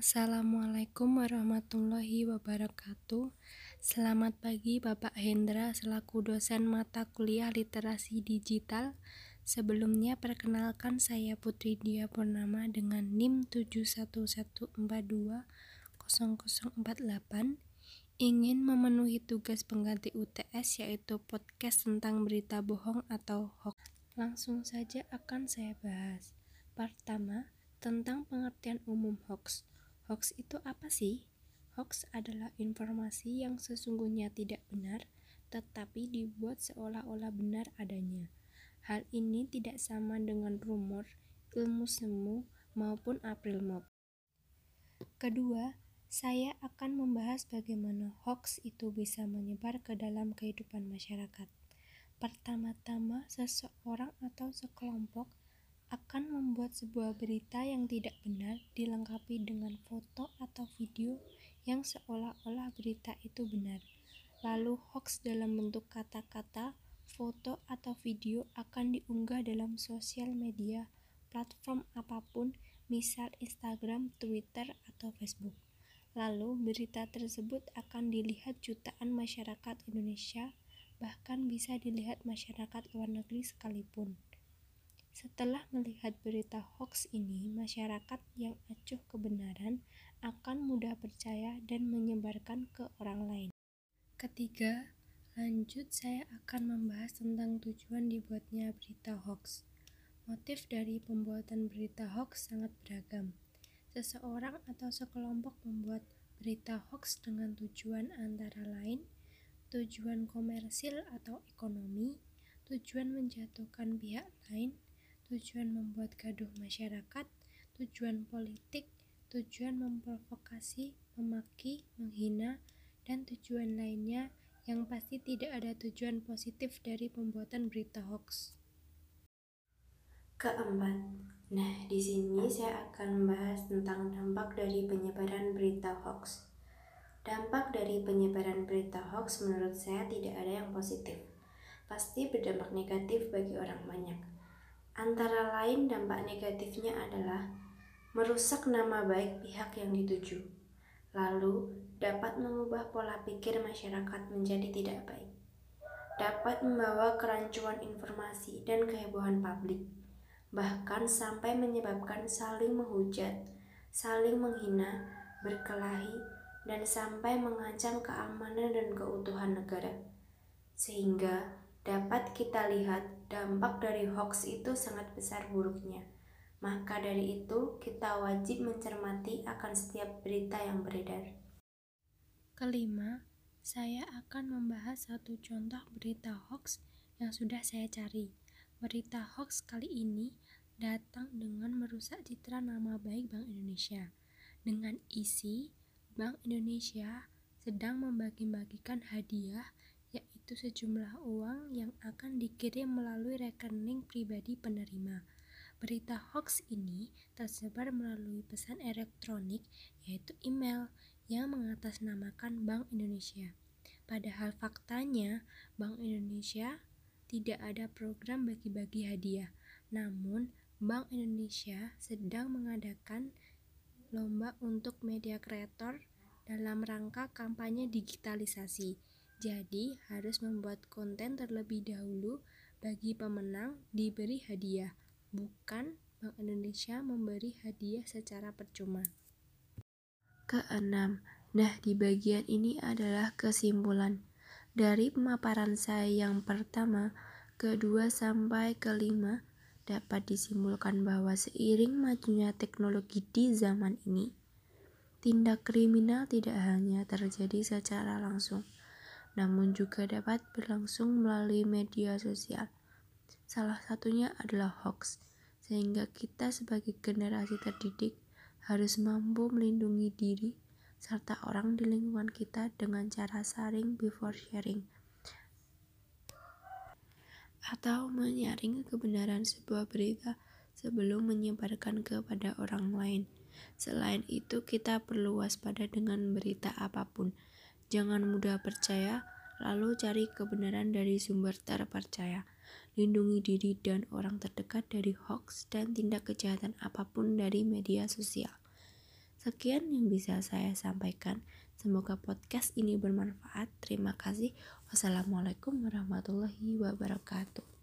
Assalamualaikum warahmatullahi wabarakatuh. Selamat pagi Bapak Hendra selaku dosen mata kuliah literasi digital. Sebelumnya perkenalkan saya Putri Dia Purnama dengan NIM 711420048 ingin memenuhi tugas pengganti UTS yaitu podcast tentang berita bohong atau hoax. Langsung saja akan saya bahas. Pertama, tentang pengertian umum hoax. Hoax itu apa sih? Hoax adalah informasi yang sesungguhnya tidak benar, tetapi dibuat seolah-olah benar adanya. Hal ini tidak sama dengan rumor, ilmu semu, maupun April Mop. Kedua, saya akan membahas bagaimana hoax itu bisa menyebar ke dalam kehidupan masyarakat. Pertama-tama, seseorang atau sekelompok akan membuat sebuah berita yang tidak benar dilengkapi dengan foto atau video yang seolah-olah berita itu benar. Lalu hoax dalam bentuk kata-kata, foto atau video akan diunggah dalam sosial media, platform apa pun, misal Instagram, Twitter, atau Facebook. Lalu berita tersebut akan dilihat jutaan masyarakat Indonesia, bahkan bisa dilihat masyarakat luar negeri sekalipun. Setelah melihat berita hoax ini, masyarakat yang acuh kebenaran akan mudah percaya dan menyebarkan ke orang lain. Ketiga, lanjut saya akan membahas tentang tujuan dibuatnya berita hoax. Motif dari pembuatan berita hoax sangat beragam. Seseorang atau sekelompok membuat berita hoax dengan tujuan antara lain tujuan komersil atau ekonomi, tujuan menjatuhkan pihak lain, tujuan membuat gaduh masyarakat, tujuan politik, tujuan memprovokasi, memaki, menghina, dan tujuan lainnya yang pasti tidak ada tujuan positif dari pembuatan berita hoax. Keempat, nah di sini saya akan membahas tentang dampak dari penyebaran berita hoax. Dampak dari penyebaran berita hoax menurut saya tidak ada yang positif. Pasti berdampak negatif bagi orang banyak Antara lain dampak negatifnya adalah merusak nama baik pihak yang dituju, lalu dapat mengubah pola pikir masyarakat menjadi tidak baik, dapat membawa kerancuan informasi dan kehebohan publik, bahkan sampai menyebabkan saling menghujat, saling menghina, berkelahi, dan sampai mengancam keamanan dan keutuhan negara. Sehingga dapat kita lihat dampak dari hoax itu sangat besar buruknya. Maka dari itu, kita wajib mencermati akan setiap berita yang beredar. Kelima, saya akan membahas satu contoh berita hoax yang sudah saya cari. Berita hoax kali ini datang dengan merusak citra nama baik Bank Indonesia. Dengan isi, Bank Indonesia sedang membagi-bagikan hadiah yaitu sejumlah uang yang akan dikirim melalui rekening pribadi penerima. Berita hoax ini tersebar melalui pesan elektronik, yaitu email, yang mengatasnamakan Bank Indonesia. Padahal faktanya, Bank Indonesia tidak ada program bagi-bagi hadiah. Namun, Bank Indonesia sedang mengadakan lomba untuk media kreator dalam rangka kampanye digitalisasi. Jadi, harus membuat konten terlebih dahulu bagi pemenang diberi hadiah, bukan Bank Indonesia memberi hadiah secara percuma. Keenam, nah di bagian ini adalah kesimpulan. Dari pemaparan saya yang pertama, kedua sampai kelima, dapat disimpulkan bahwa seiring majunya teknologi di zaman ini, tindak kriminal tidak hanya terjadi secara langsung, namun juga dapat berlangsung melalui media sosial. Salah satunya adalah hoax, sehingga kita sebagai generasi terdidik harus mampu melindungi diri serta orang di lingkungan kita dengan cara saring before sharing atau menyaring kebenaran sebuah berita sebelum menyebarkan kepada orang lain. Selain itu, kita perlu waspada dengan berita apa pun Jangan mudah percaya, lalu cari kebenaran dari sumber terpercaya. Lindungi diri dan orang terdekat dari hoax dan tindak kejahatan apa pun dari media sosial. Sekian yang bisa saya sampaikan. Semoga podcast ini bermanfaat. Terima kasih. Wassalamualaikum warahmatullahi wabarakatuh.